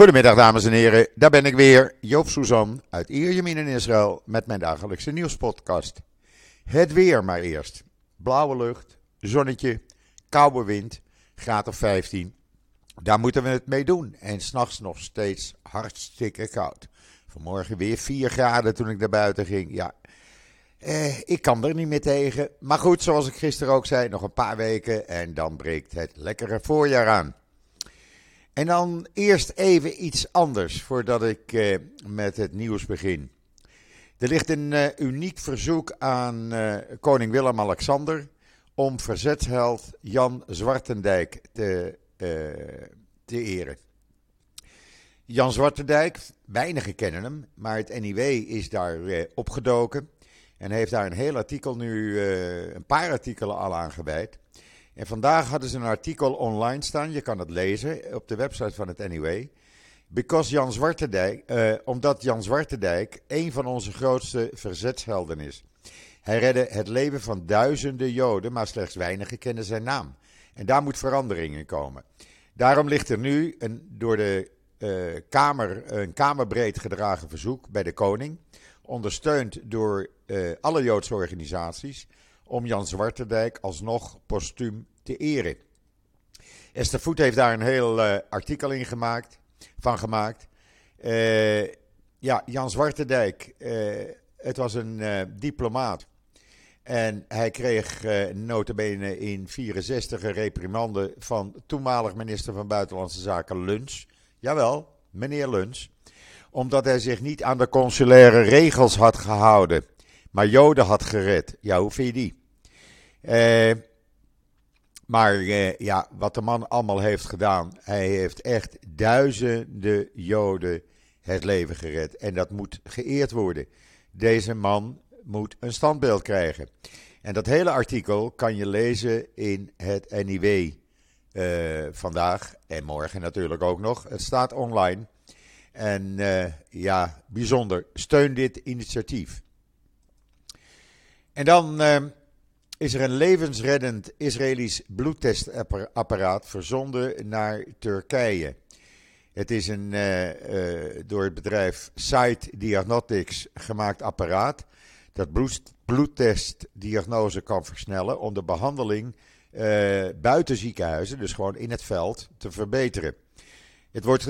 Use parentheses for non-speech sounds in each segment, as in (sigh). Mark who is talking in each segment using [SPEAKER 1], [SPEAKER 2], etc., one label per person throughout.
[SPEAKER 1] Goedemiddag dames en heren, daar ben ik weer, Joop Suzan uit Ierjemien in Israël met mijn dagelijkse nieuwspodcast. Het weer maar eerst. Blauwe lucht, zonnetje, koude wind, graad of 15. Daar moeten we het mee doen. En s'nachts nog steeds hartstikke koud. Vanmorgen weer 4 graden toen ik naar buiten ging. Ja, eh, ik kan er niet meer tegen. Maar goed, zoals ik gisteren ook zei, nog een paar weken en dan breekt het lekkere voorjaar aan. En dan eerst even iets anders voordat ik eh, met het nieuws begin. Er ligt een uh, uniek verzoek aan uh, koning Willem-Alexander om verzetsheld Jan Zwartendijk te, te eren. Jan Zwartendijk, weinigen kennen hem, maar het NIW is daar opgedoken en heeft daar een heel artikel nu, een paar artikelen al aan gewijd. En vandaag hadden ze een artikel online staan, je kan het lezen op de website van het NUW. Because Jan Zwartendijk, uh, omdat Jan Zwartendijk een van onze grootste verzetshelden is. Hij redde het leven van duizenden Joden, maar slechts weinigen kennen zijn naam. En daar moet verandering in komen. Daarom ligt er nu een door de uh, Kamer een kamerbreed gedragen verzoek bij de koning, ondersteund door uh, alle Joodse organisaties, om Jan Zwartendijk alsnog postuum te eren. Esther Voet heeft daar een heel uh, artikel in gemaakt, van gemaakt. Uh, ja, Jan Zwartendijk, uh, het was een diplomaat. En hij kreeg uh, notabene in 64 een reprimande van toenmalig minister van Buitenlandse Zaken Luns. Jawel, meneer Luns. Omdat hij zich niet aan de consulaire regels had gehouden, maar Joden had gered. Ja, hoe vind je die? Uh, maar uh, ja, wat de man allemaal heeft gedaan, hij heeft echt duizenden Joden het leven gered. En dat moet geëerd worden. Deze man moet een standbeeld krijgen. En dat hele artikel kan je lezen in het NIW uh, vandaag en morgen natuurlijk ook nog. Het staat online. En ja, bijzonder. Steun dit initiatief. En dan is er een levensreddend Israëlisch bloedtestapparaat verzonden naar Turkije. Het is een uh, uh, door het bedrijf Site Diagnostics gemaakt apparaat dat bloed, bloedtestdiagnose kan versnellen om de behandeling uh, buiten ziekenhuizen, dus gewoon in het veld, te verbeteren. Het wordt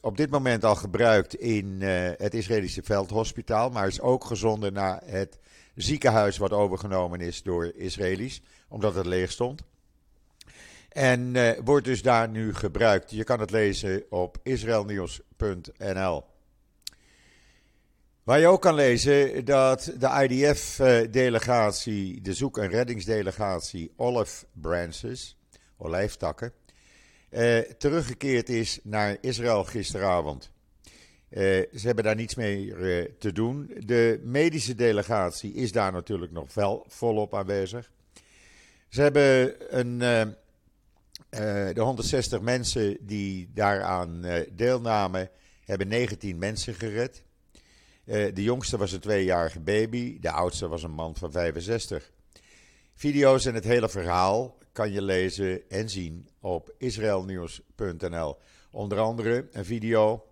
[SPEAKER 1] op dit moment al gebruikt in het Israëlische veldhospitaal, maar is ook gezonden naar het ziekenhuis wat overgenomen is door Israëli's, omdat het leeg stond. En uh, wordt dus daar nu gebruikt. Je kan het lezen op israelnieuws.nl. Waar je ook kan lezen dat de IDF-delegatie, de zoek- en reddingsdelegatie Olive Branches, olijftakken, uh, teruggekeerd is naar Israël gisteravond. Uh, ze hebben daar niets mee uh, te doen. De medische delegatie is daar natuurlijk nog wel volop aanwezig. Ze hebben een, uh, de 160 mensen die daaraan deelnamen, hebben 19 mensen gered. de jongste was een tweejarige baby, de oudste was een man van 65. Video's en het hele verhaal kan je lezen en zien op israelnieuws.nl. Onder andere een video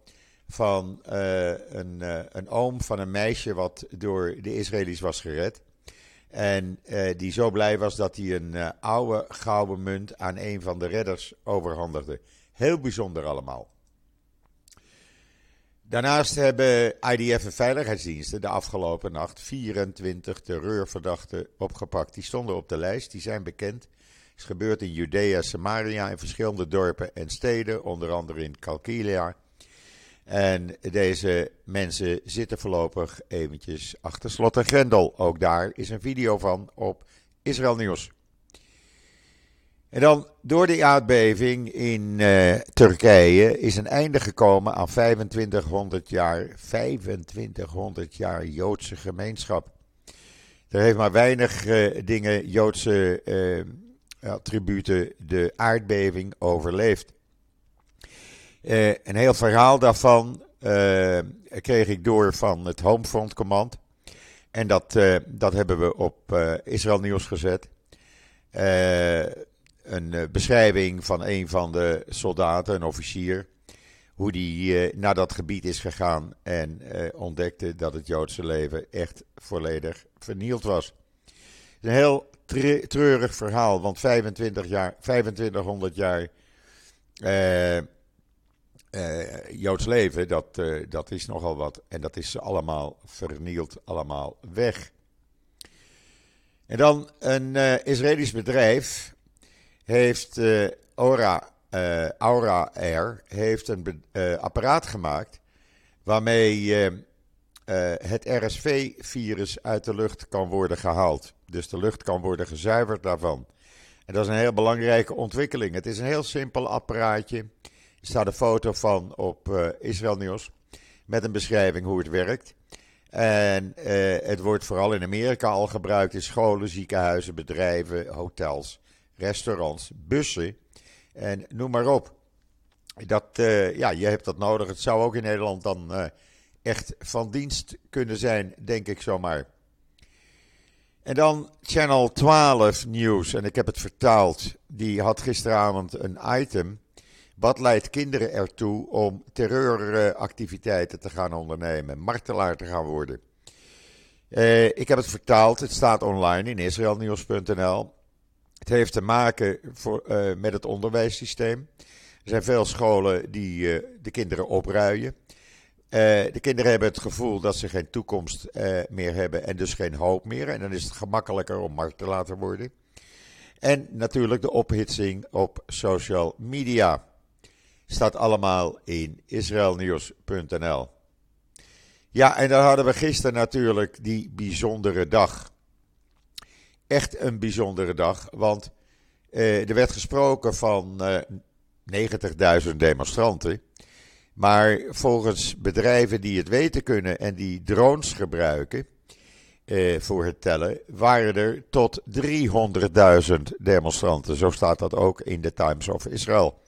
[SPEAKER 1] van uh, een, uh, een oom van een meisje wat door de Israëli's was gered. En uh, die zo blij was dat hij een oude gouden munt aan een van de redders overhandigde. Heel bijzonder allemaal. Daarnaast hebben IDF en veiligheidsdiensten de afgelopen nacht 24 terreurverdachten opgepakt. Die stonden op de lijst, die zijn bekend. Het is gebeurd in Judea, Samaria, in verschillende dorpen en steden, onder andere in Kalkilia. En deze mensen zitten voorlopig eventjes achter slot en grendel. Ook daar is een video van op Israël Nieuws. En dan door de aardbeving in uh, Turkije is een einde gekomen aan 2500 jaar, 2500 jaar Joodse gemeenschap. Er heeft maar weinig uh, dingen, Joodse uh, attributen, de aardbeving overleefd. Uh, een heel verhaal daarvan uh, kreeg ik door van het Homefront Command. En dat, uh, dat hebben we op Israël Nieuws gezet. een beschrijving van een van de soldaten, een officier. hoe hij naar dat gebied is gegaan en ontdekte dat het Joodse leven echt volledig vernield was. Een heel treurig verhaal, want 25 jaar, 2500 jaar Joods leven, dat, dat is nogal wat. En dat is allemaal vernield, allemaal weg. En dan een uh, Israëlisch bedrijf heeft uh, Aura, uh, Aura Air heeft een apparaat gemaakt waarmee het RSV-virus uit de lucht kan worden gehaald. Dus de lucht kan worden gezuiverd daarvan. En dat is een heel belangrijke ontwikkeling. Het is een heel simpel apparaatje. Staat een foto van op Israël Nieuws met een beschrijving hoe het werkt. En uh, het wordt vooral in Amerika al gebruikt in scholen, ziekenhuizen, bedrijven, hotels, restaurants, bussen en noem maar op. Dat, uh, ja, je hebt dat nodig. Het zou ook in Nederland dan uh, echt van dienst kunnen zijn, denk ik zomaar. En dan Channel 12 Nieuws, en ik heb het vertaald. Die had gisteravond een item wat leidt kinderen ertoe om terreuractiviteiten te gaan ondernemen, martelaar te gaan worden? Uh, ik heb het vertaald, het staat online in israelnieuws.nl. Het heeft te maken voor, uh, met het onderwijssysteem. Er zijn veel scholen die uh, de kinderen opruien. de kinderen hebben het gevoel dat ze geen toekomst meer hebben en dus geen hoop meer. En dan is het gemakkelijker om martelaar te worden. En natuurlijk de ophitsing op social media. Staat allemaal in israelnieuws.nl. Ja, en dan hadden we gisteren natuurlijk die bijzondere dag. Echt een bijzondere dag, want eh, er werd gesproken van eh, 90.000 demonstranten. Maar volgens bedrijven die het weten kunnen en die drones gebruiken eh, voor het tellen, waren er tot 300.000 demonstranten. Zo staat dat ook in de Times of Israel.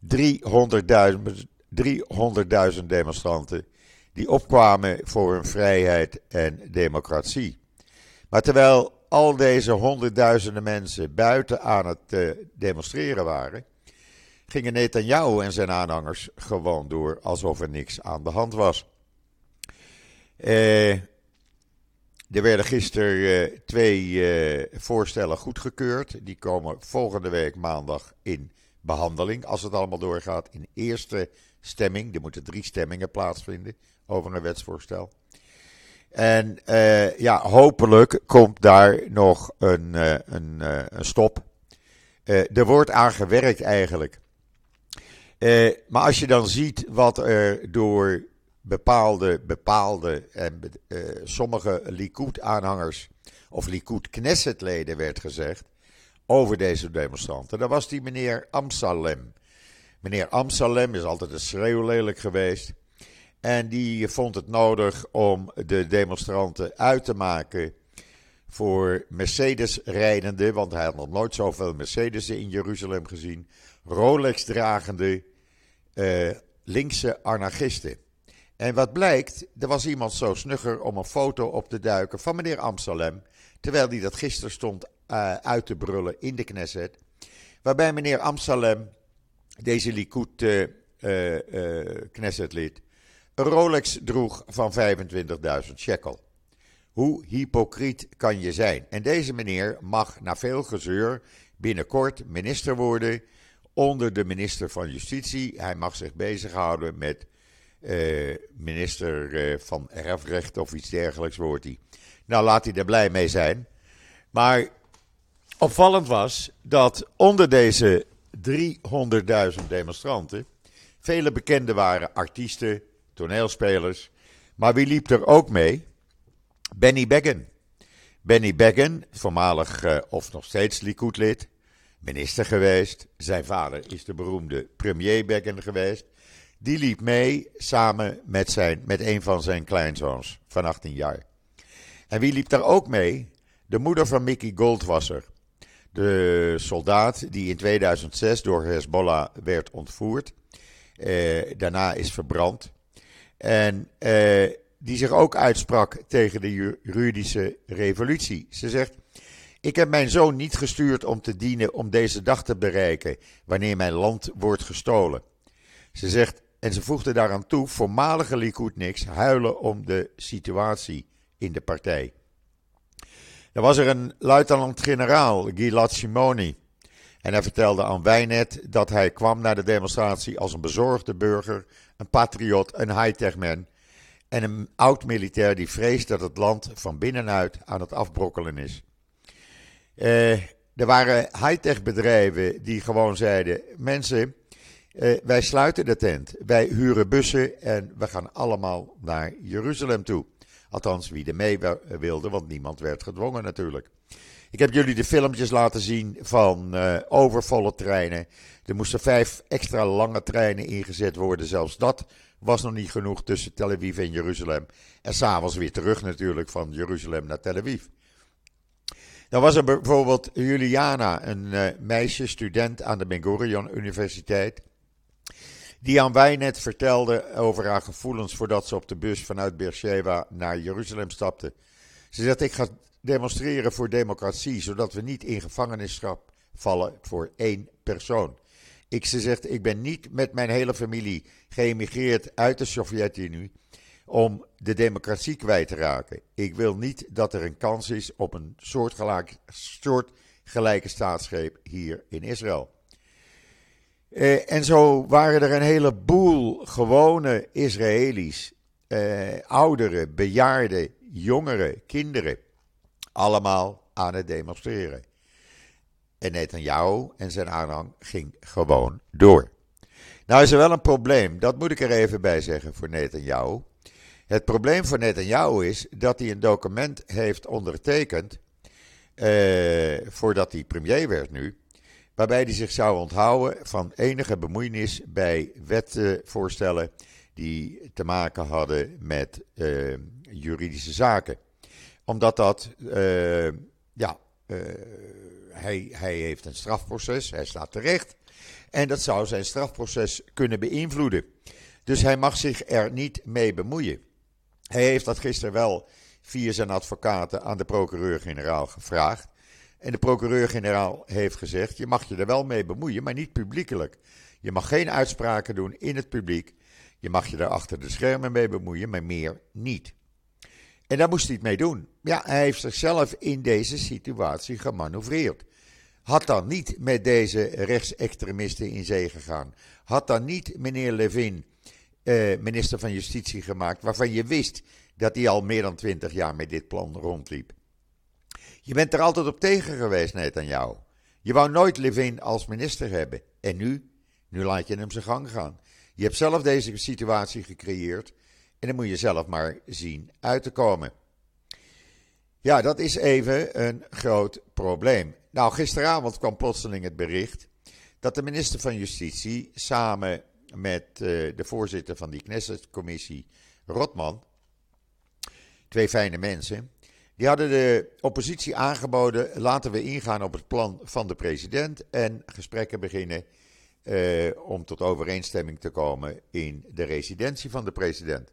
[SPEAKER 1] 300.000 demonstranten die opkwamen voor hun vrijheid en democratie. Maar terwijl al deze honderdduizenden mensen buiten aan het uh, demonstreren waren, gingen Netanyahu en zijn aanhangers gewoon door alsof er niks aan de hand was. Uh, er werden gisteren uh, twee voorstellen goedgekeurd. Die komen volgende week maandag in behandeling, als het allemaal doorgaat, in eerste stemming. Er moeten drie stemmingen plaatsvinden over een wetsvoorstel. En uh, ja, hopelijk komt daar nog een, een, uh, een stop. er wordt aan gewerkt eigenlijk. maar als je dan ziet wat er door bepaalde, bepaalde en sommige Likud-aanhangers of Likud-Knesset-leden werd gezegd over deze demonstranten. Dat was die meneer Amsalem. Meneer Amsalem is altijd een schreeuwlelijk geweest. En die vond het nodig om de demonstranten uit te maken voor Mercedes-rijdende, want hij had nog nooit zoveel Mercedes in Jeruzalem gezien, Rolex-dragende uh, linkse anarchisten. En wat blijkt, er was iemand zo snugger om een foto op te duiken van meneer Amsalem, terwijl hij dat gisteren stond uh, uit te brullen in de Knesset. Waarbij meneer Amsalem, deze Likud uh, uh, Knessetlid, een Rolex droeg van 25.000 shekel. Hoe hypocriet kan je zijn? En deze meneer mag na veel gezeur binnenkort minister worden onder de minister van Justitie. Hij mag zich bezighouden met minister van Erfrecht of iets dergelijks wordt hij. Nou, laat hij er blij mee zijn. Maar Opvallend was dat onder deze 300.000 demonstranten vele bekenden waren, artiesten, toneelspelers. Maar wie liep er ook mee? Benny Begin. Benny Begin, voormalig uh, of nog steeds Likud-lid, minister geweest. Zijn vader is de beroemde premier Begin geweest. Die liep mee samen met, zijn, met een van zijn kleinzoons van 18 jaar. En wie liep daar ook mee? De moeder van Mickey Goldwasser. De soldaat die in 2006 door Hezbollah werd ontvoerd, eh, daarna is verbrand. En eh, die zich ook uitsprak tegen de juridische revolutie. Ze zegt: Ik heb mijn zoon niet gestuurd om te dienen om deze dag te bereiken, wanneer mijn land wordt gestolen. Ze zegt: en ze voegden daaraan toe, voormalige Likudniks huilen om de situatie in de partij. Er was er een luitenant-generaal, Gilad Simoni. En hij vertelde aan Wijnet dat hij kwam naar de demonstratie als een bezorgde burger, een patriot, een high-tech man en een oud-militair die vreest dat het land van binnenuit aan het afbrokkelen is. Uh, er waren high-tech bedrijven die gewoon zeiden: mensen, uh, wij sluiten de tent, wij huren bussen en we gaan allemaal naar Jeruzalem toe. Althans, wie er mee wilde, want niemand werd gedwongen natuurlijk. Ik heb jullie de filmpjes laten zien van uh, overvolle treinen. Er moesten vijf extra lange treinen ingezet worden. Zelfs dat was nog niet genoeg tussen Tel Aviv en Jeruzalem. En s'avonds weer terug natuurlijk van Jeruzalem naar Tel Aviv. Dan was er bijvoorbeeld Juliana, een uh, meisje, student aan de Ben Gurion Universiteit. Die aan wij net vertelde over haar gevoelens voordat ze op de bus vanuit Beersheba naar Jeruzalem stapte. Ze zegt: Ik ga demonstreren voor democratie, zodat we niet in gevangenisschap vallen voor één persoon. Ik, ze zegt: Ik ben niet met mijn hele familie geëmigreerd uit de Sovjet-Unie om de democratie kwijt te raken. Ik wil niet dat er een kans is op een soortgelijke, soortgelijke staatsgreep hier in Israël. Eh, en zo waren er een heleboel gewone Israëli's, eh, ouderen, bejaarden, jongeren, kinderen, allemaal aan het demonstreren. En Netanyahu en zijn aanhang ging gewoon door. Nou is er wel een probleem, dat moet ik er even bij zeggen voor Netanyahu. Het probleem voor Netanyahu is dat hij een document heeft ondertekend, eh, voordat hij premier werd nu, waarbij hij zich zou onthouden van enige bemoeienis bij wetvoorstellen die te maken hadden met uh, juridische zaken. Omdat dat, uh, ja, uh, hij, hij heeft een strafproces, hij staat terecht. En dat zou zijn strafproces kunnen beïnvloeden. Dus hij mag zich er niet mee bemoeien. Hij heeft dat gisteren wel via zijn advocaten aan de procureur-generaal gevraagd. En de procureur-generaal heeft gezegd: je mag je er wel mee bemoeien, maar niet publiekelijk. Je mag geen uitspraken doen in het publiek. Je mag je er achter de schermen mee bemoeien, maar meer niet. En daar moest hij het mee doen. Ja, hij heeft zichzelf in deze situatie gemanoeuvreerd. Had dan niet met deze rechtsextremisten in zee gegaan. Had dan niet meneer Levin, eh, minister van Justitie, gemaakt, waarvan je wist dat hij al meer dan twintig jaar met dit plan rondliep. Je bent er altijd op tegen geweest, jou. Je wou nooit Levin als minister hebben. En nu? Nu laat je hem zijn gang gaan. Je hebt zelf deze situatie gecreëerd. En dan moet je zelf maar zien uit te komen. Ja, dat is even een groot probleem. Nou, gisteravond kwam plotseling het bericht dat de minister van Justitie samen met uh, de voorzitter van die Knesset-commissie, Rotman, twee fijne mensen, die hadden de oppositie aangeboden: laten we ingaan op het plan van de president en gesprekken beginnen uh, om tot overeenstemming te komen in de residentie van de president.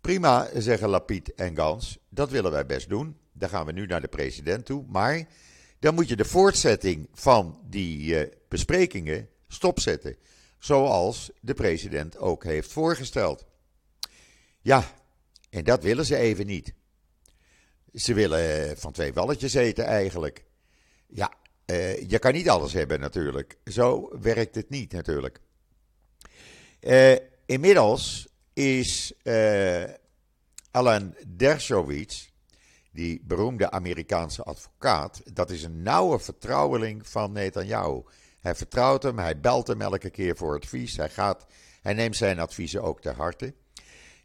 [SPEAKER 1] Prima, zeggen Lapid en Gans, dat willen wij best doen. Dan gaan we nu naar de president toe. Maar dan moet je de voortzetting van die uh, besprekingen stopzetten. Zoals de president ook heeft voorgesteld. Ja, en dat willen ze even niet. Ze willen van twee walletjes eten eigenlijk. Ja, uh, je kan niet alles hebben natuurlijk. Zo werkt het niet natuurlijk. Uh, inmiddels is Alan Dershowitz, die beroemde Amerikaanse advocaat, dat is een nauwe vertrouweling van Netanyahu. Hij vertrouwt hem, hij belt hem elke keer voor advies, hij, gaat, hij neemt zijn adviezen ook ter harte.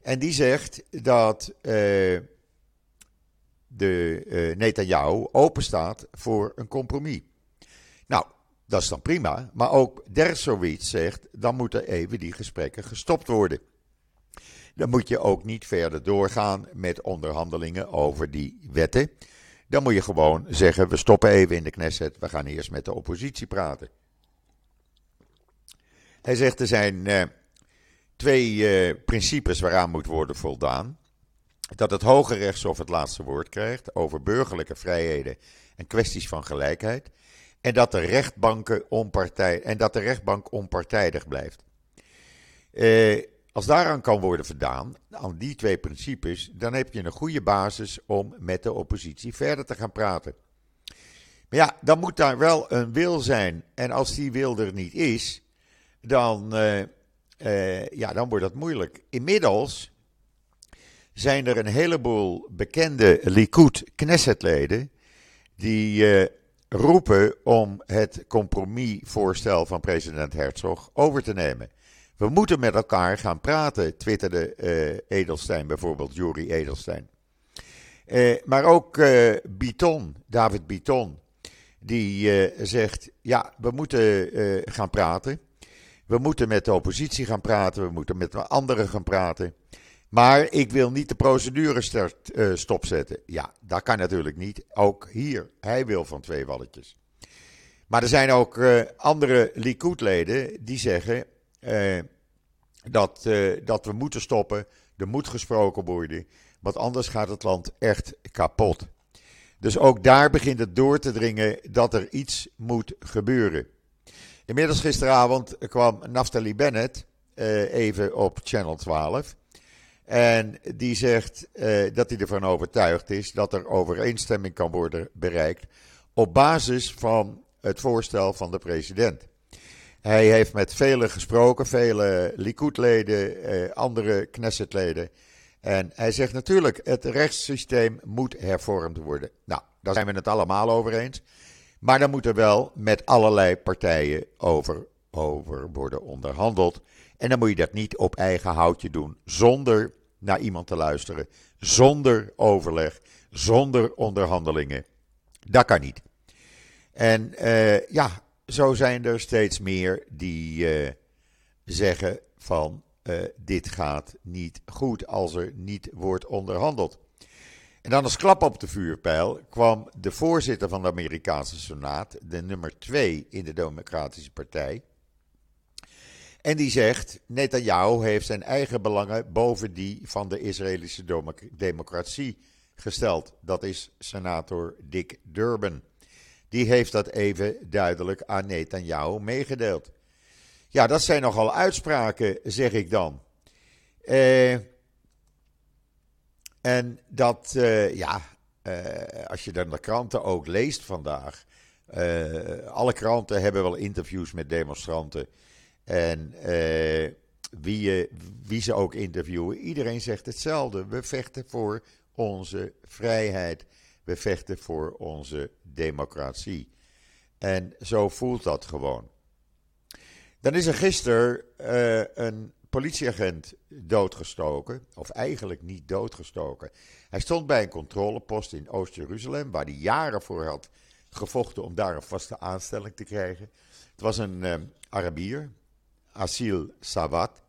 [SPEAKER 1] En die zegt dat de uh, Netanyahu openstaat voor een compromis. Nou, dat is dan prima, maar ook Dershowitz zegt, dan moeten even die gesprekken gestopt worden dan moet je ook niet verder doorgaan met onderhandelingen over die wetten. Dan moet je gewoon zeggen: we stoppen even in de Knesset, we gaan eerst met de oppositie praten. Hij zegt er zijn uh, twee uh, principes waaraan moet worden voldaan. Dat het Hoge Rechtshof het laatste woord krijgt over burgerlijke vrijheden en kwesties van gelijkheid. En dat de, rechtbanken onpartij, en dat de rechtbank onpartijdig blijft. Eh, als daaraan kan worden voldaan, aan die twee principes, dan heb je een goede basis om met de oppositie verder te gaan praten. Maar ja, dan moet daar wel een wil zijn. En als die wil er niet is, dan, uh, uh, ja, dan wordt dat moeilijk. Inmiddels zijn er een heleboel bekende Likud Knessetleden die uh, roepen om het compromisvoorstel van president Herzog over te nemen. We moeten met elkaar gaan praten, twitterde uh, Edelstein bijvoorbeeld, Juri Edelstein. Uh, maar ook Biton, David Biton, die zegt: ja, we moeten gaan praten. We moeten met de oppositie gaan praten, we moeten met anderen gaan praten. Maar ik wil niet de procedure start, stopzetten. Ja, dat kan natuurlijk niet. Ook hier, hij wil van twee walletjes. Maar er zijn ook andere Likud-leden die zeggen: uh, dat, dat we moeten stoppen. Er moet gesproken worden. Want anders gaat het land echt kapot. Dus ook daar begint het door te dringen dat er iets moet gebeuren. Inmiddels gisteravond kwam Naftali Bennett even op Channel 12. En die zegt uh, dat hij ervan overtuigd is dat er overeenstemming kan worden bereikt. op basis van het voorstel van de president. Hij heeft met velen gesproken, vele Likud-leden, eh, andere Knesset-leden. En hij zegt natuurlijk, het rechtssysteem moet hervormd worden. Nou, daar zijn we het allemaal over eens. Maar dan moet er wel met allerlei partijen over, over worden onderhandeld. En dan moet je dat niet op eigen houtje doen, zonder naar iemand te luisteren, zonder overleg, zonder onderhandelingen. Dat kan niet. En uh, ja, zo zijn er steeds meer die uh, zeggen van uh, dit gaat niet goed als er niet wordt onderhandeld. En dan als klap op de vuurpijl kwam de voorzitter van de Amerikaanse Senaat, de nummer twee in de Democratische Partij. En die zegt: Netanyahu heeft zijn eigen belangen boven die van de Israëlische democratie gesteld. Dat is senator Dick Durbin die heeft dat even duidelijk aan Netanyahu meegedeeld. Ja, dat zijn nogal uitspraken, zeg ik dan. Uh, en dat, uh, ja, uh, als je dan de kranten ook leest vandaag. alle kranten hebben wel interviews met demonstranten. En wie, wie ze ook interviewen, iedereen zegt hetzelfde. We vechten voor onze vrijheid. We vechten voor onze democratie. En zo voelt dat gewoon. Dan is er gisteren uh, een politieagent doodgestoken. Of eigenlijk niet doodgestoken. Hij stond bij een controlepost in Oost-Jeruzalem, waar hij jaren voor had gevochten om daar een vaste aanstelling te krijgen. Het was een Arabier, Asil Sawat.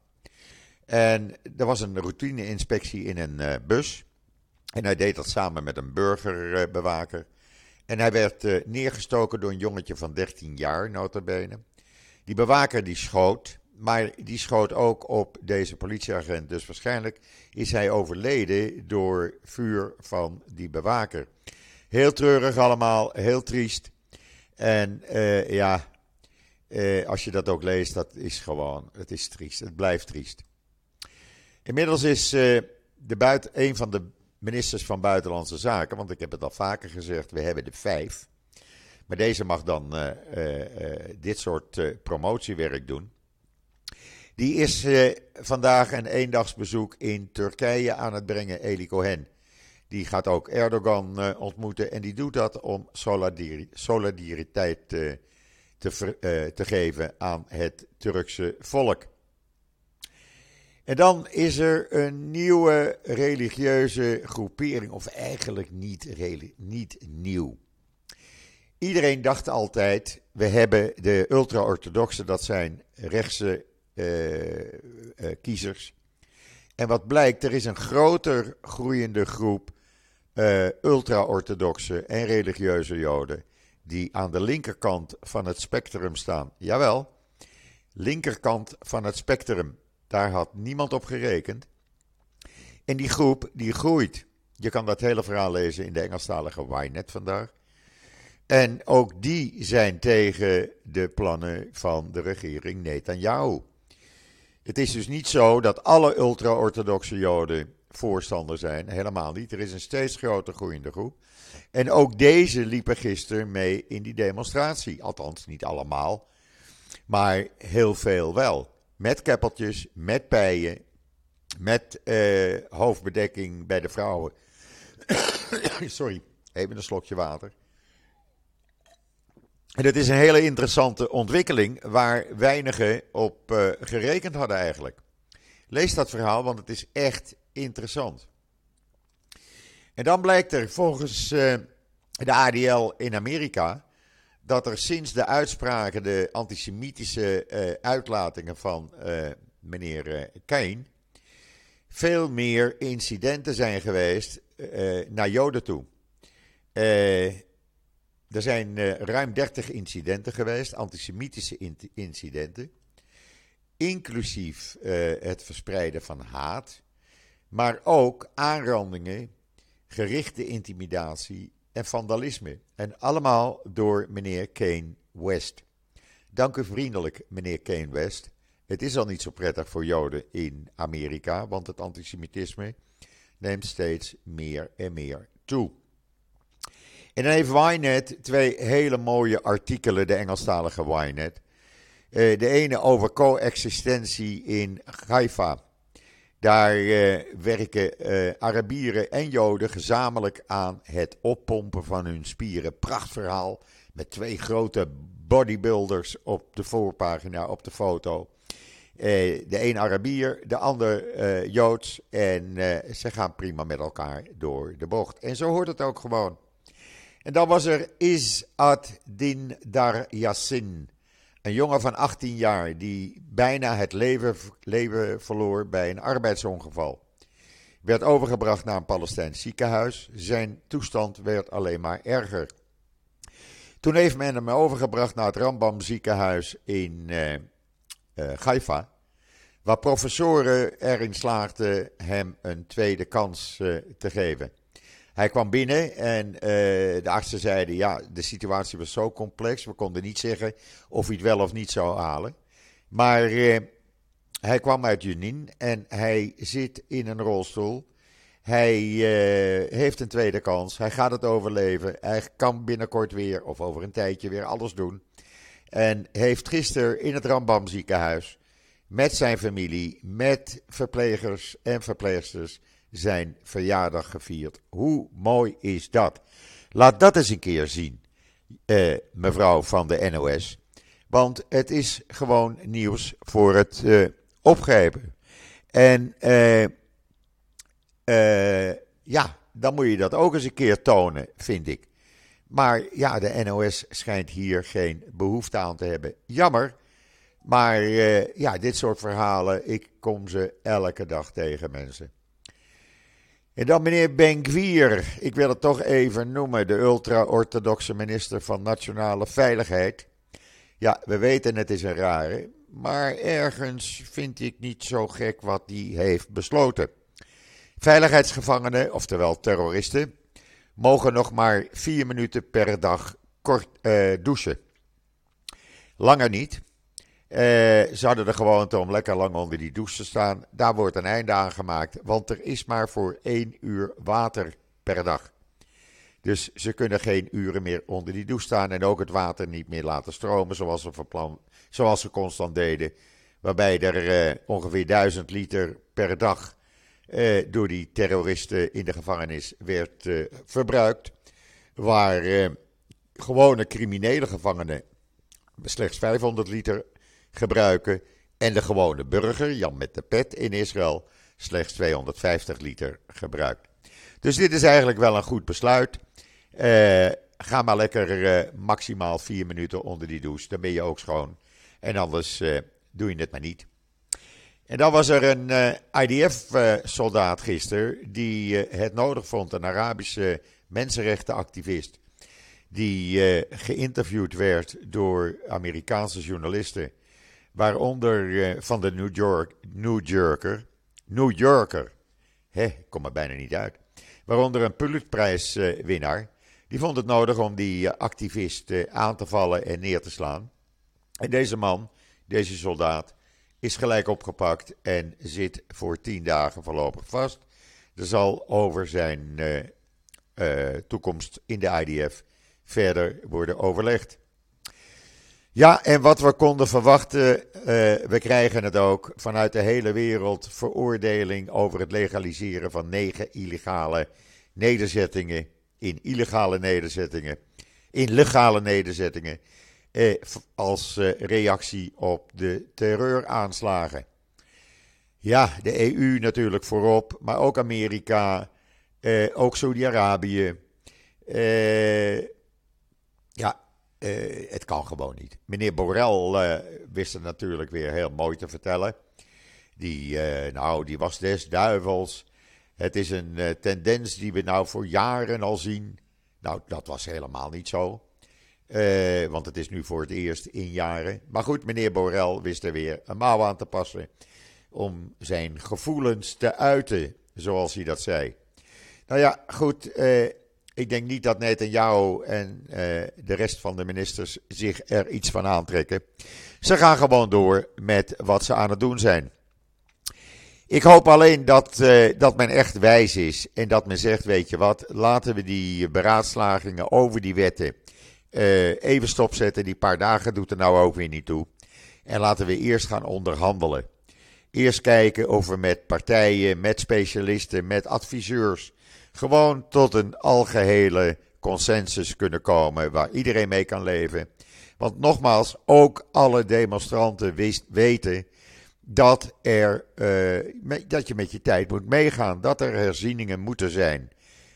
[SPEAKER 1] En er was een routine-inspectie in een uh, bus. En hij deed dat samen met een burgerbewaker. En hij werd uh, neergestoken door een jongetje van 13 jaar, notabene. Die bewaker die schoot, maar die schoot ook op deze politieagent. Dus waarschijnlijk is hij overleden door vuur van die bewaker. Heel treurig allemaal, heel triest. En uh, ja, uh, als je dat ook leest, dat is gewoon, het is triest. Het blijft triest. Inmiddels is de buiten, een van de ministers van Buitenlandse Zaken, want ik heb het al vaker gezegd, we hebben er vijf. Maar deze mag dan uh, uh, uh, dit soort promotiewerk doen. Die is vandaag een eendagsbezoek in Turkije aan het brengen, Eli Cohen. Die gaat ook Erdogan ontmoeten en die doet dat om solidariteit te, te geven aan het Turkse volk. En dan is er een nieuwe religieuze groepering, of eigenlijk niet, niet nieuw. Iedereen dacht altijd, we hebben de ultra-orthodoxen, dat zijn rechtse uh, uh, kiezers. En wat blijkt, er is een groter groeiende groep ultra-orthodoxe en religieuze joden die aan de linkerkant van het spectrum staan. Jawel, linkerkant van het spectrum. Daar had niemand op gerekend. En die groep die groeit. Je kan dat hele verhaal lezen in de Engelstalige Ynet vandaag. En ook die zijn tegen de plannen van de regering Netanyahu. Het is dus niet zo dat alle ultra-orthodoxe Joden voorstander zijn. Helemaal niet. Er is een steeds groter groeiende groep. En ook deze liepen gisteren mee in die demonstratie. Althans, niet allemaal. Maar heel veel wel. Met keppeltjes, met pijen, met eh, hoofdbedekking bij de vrouwen. (coughs) Sorry, even een slokje water. En dat is een hele interessante ontwikkeling waar weinigen op uh, gerekend hadden eigenlijk. Lees dat verhaal, want het is echt interessant. En dan blijkt er volgens uh, de ADL in Amerika dat er sinds de uitspraken, de antisemitische uh, uitlatingen van meneer Kane, veel meer incidenten zijn geweest naar Joden toe. Er zijn ruim 30 incidenten geweest, antisemitische incidenten. Inclusief het verspreiden van haat. Maar ook aanrandingen, gerichte intimidatie en vandalisme. En allemaal door meneer Kane West. Dank u vriendelijk, meneer Kane West. Het is al niet zo prettig voor Joden in Amerika, want het antisemitisme neemt steeds meer en meer toe. En dan heeft Wynet twee hele mooie artikelen, de Engelstalige Wynet. Uh, de ene over coexistentie in Haifa. Daar uh, werken uh, Arabieren en Joden gezamenlijk aan het oppompen van hun spieren. Prachtverhaal met twee grote bodybuilders op de voorpagina, op de foto. de een Arabier, de ander Joods. En ze gaan prima met elkaar door de bocht. En zo hoort het ook gewoon. En dan was er Is-ad Din Dar Yassin. Een jongen van 18 jaar die bijna het leven, leven verloor bij een arbeidsongeval. Werd overgebracht naar een Palestijns ziekenhuis. Zijn toestand werd alleen maar erger. Toen heeft men hem overgebracht naar het Rambam ziekenhuis in uh, Haifa. Waar professoren erin slaagden hem een tweede kans uh, te geven. Hij kwam binnen en uh, de artsen zeiden: ja, de situatie was zo complex. We konden niet zeggen of hij het wel of niet zou halen. Maar uh, hij kwam uit Junin en hij zit in een rolstoel. Hij uh, heeft een tweede kans. Hij gaat het overleven. Hij kan binnenkort weer, of over een tijdje weer, alles doen. En heeft gisteren in het Rambam ziekenhuis met zijn familie, met verplegers en verpleegsters zijn verjaardag gevierd. Hoe mooi is dat? Laat dat eens een keer zien, eh, mevrouw van de NOS. Want het is gewoon nieuws voor het opgrijpen. En uh, ja, dan moet je dat ook eens een keer tonen, vind ik. Maar ja, de NOS schijnt hier geen behoefte aan te hebben. Jammer. Maar ja, dit soort verhalen, ik kom ze elke dag tegen, mensen. En dan meneer Ben-Gvir, ik wil het toch even noemen, de ultra-orthodoxe minister van Nationale Veiligheid. Ja, we weten het is een rare, maar ergens vind ik niet zo gek wat die heeft besloten. Veiligheidsgevangenen, oftewel terroristen, mogen nog maar vier minuten per dag kort uh, douchen. Langer niet. Uh, ze hadden de gewoonte om lekker lang onder die douche te staan. Daar wordt een einde aan gemaakt, want er is maar voor één uur water per dag. Dus ze kunnen geen uren meer onder die douche staan en ook het water niet meer laten stromen zoals ze, zoals ze constant deden. Waarbij er uh, ongeveer 1000 liter per dag uh, door die terroristen in de gevangenis werd verbruikt. Waar gewone criminele gevangenen slechts 500 liter gebruiken en de gewone burger, Jan met de pet in Israël, slechts 250 liter gebruikt. Dus dit is eigenlijk wel een goed besluit. Uh, ga maar lekker uh, maximaal vier minuten onder die douche, dan ben je ook schoon. En anders uh, doe je het maar niet. En dan was er een IDF-soldaat gisteren die het nodig vond, een Arabische mensenrechtenactivist, die geïnterviewd werd door Amerikaanse journalisten Waaronder eh, van de New, York, New Yorker. New Yorker. Hé, kom er bijna niet uit. Waaronder een Pulitzerprijswinnaar. Die vond het nodig om die eh, activist aan te vallen en neer te slaan. En deze man, deze soldaat, is gelijk opgepakt en zit voor tien dagen voorlopig vast. Er zal over zijn toekomst in de IDF verder worden overlegd. Ja, en wat we konden verwachten, uh, we krijgen het ook vanuit de hele wereld veroordeling over het legaliseren van negen illegale nederzettingen, in illegale nederzettingen, in legale nederzettingen, eh, als eh, reactie op de terreuraanslagen. Ja, de EU natuurlijk voorop, maar ook Amerika, eh, ook Saudi-Arabië. Eh, ja, uh, het kan gewoon niet. Meneer Borrell uh, wist het natuurlijk weer heel mooi te vertellen. Die, uh, nou, die was des duivels. Het is een tendens die we nou voor jaren al zien. Nou, dat was helemaal niet zo. want het is nu voor het eerst in jaren. Maar goed, meneer Borrell wist er weer een mouw aan te passen. Om zijn gevoelens te uiten, zoals hij dat zei. Nou ja, goed. Ik denk niet dat Netanyahu en uh, de rest van de ministers zich er iets van aantrekken. Ze gaan gewoon door met wat ze aan het doen zijn. Ik hoop alleen dat, uh, dat men echt wijs is en dat men zegt: Weet je wat, laten we die beraadslagingen over die wetten uh, even stopzetten. Die paar dagen doet er nou ook weer niet toe. En laten we eerst gaan onderhandelen. Eerst kijken of we met partijen, met specialisten, met adviseurs gewoon tot een algehele consensus kunnen komen waar iedereen mee kan leven. Want nogmaals, ook alle demonstranten weten dat, er, uh, dat je met je tijd moet meegaan, dat er herzieningen moeten zijn.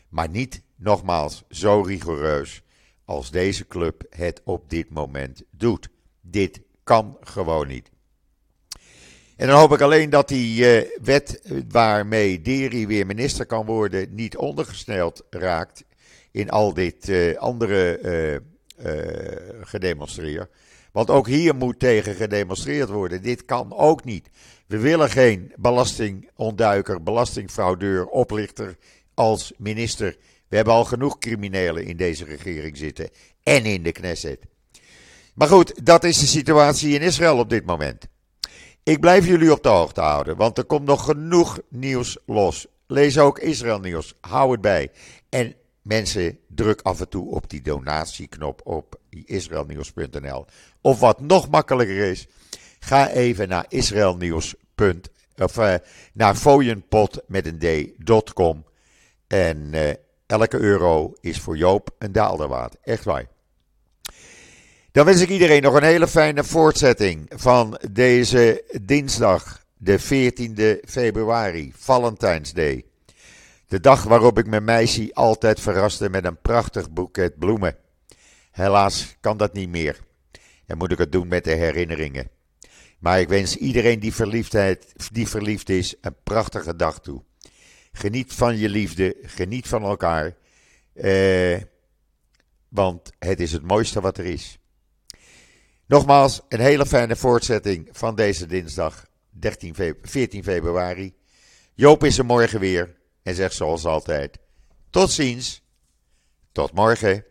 [SPEAKER 1] Maar niet, nogmaals, zo rigoureus als deze club het op dit moment doet. Dit kan gewoon niet. En dan hoop ik alleen dat die uh, wet waarmee Deri weer minister kan worden niet ondergesneld raakt in al dit uh, andere uh, gedemonstreer. Want ook hier moet tegen gedemonstreerd worden. Dit kan ook niet. We willen geen belastingontduiker, belastingfraudeur, oplichter als minister. We hebben al genoeg criminelen in deze regering zitten en in de Knesset. Maar goed, dat is de situatie in Israël op dit moment. Ik blijf jullie op de hoogte houden, want er komt nog genoeg nieuws los. Lees ook Israël nieuws, hou het bij. En mensen, druk af en toe op die donatieknop op israelnieuws.nl. Of wat nog makkelijker is, ga even naar israelnieuws. Of uh, naar fooienpot met een d.com. En uh, elke euro is voor Joop een daalder waard. Echt waar. Dan wens ik iedereen nog een hele fijne voortzetting van deze dinsdag, de 14e februari, Valentijns Day. De dag waarop ik mijn meisje altijd verraste met een prachtig boeket bloemen. Helaas kan dat niet meer. En moet ik het doen met de herinneringen. Maar ik wens iedereen die, verliefdheid, die verliefd is een prachtige dag toe. Geniet van je liefde, geniet van elkaar. Eh, want het is het mooiste wat er is. Nogmaals, een hele fijne voortzetting van deze dinsdag 13 14 februari. Joop is er morgen weer en zegt zoals altijd: tot ziens, tot morgen.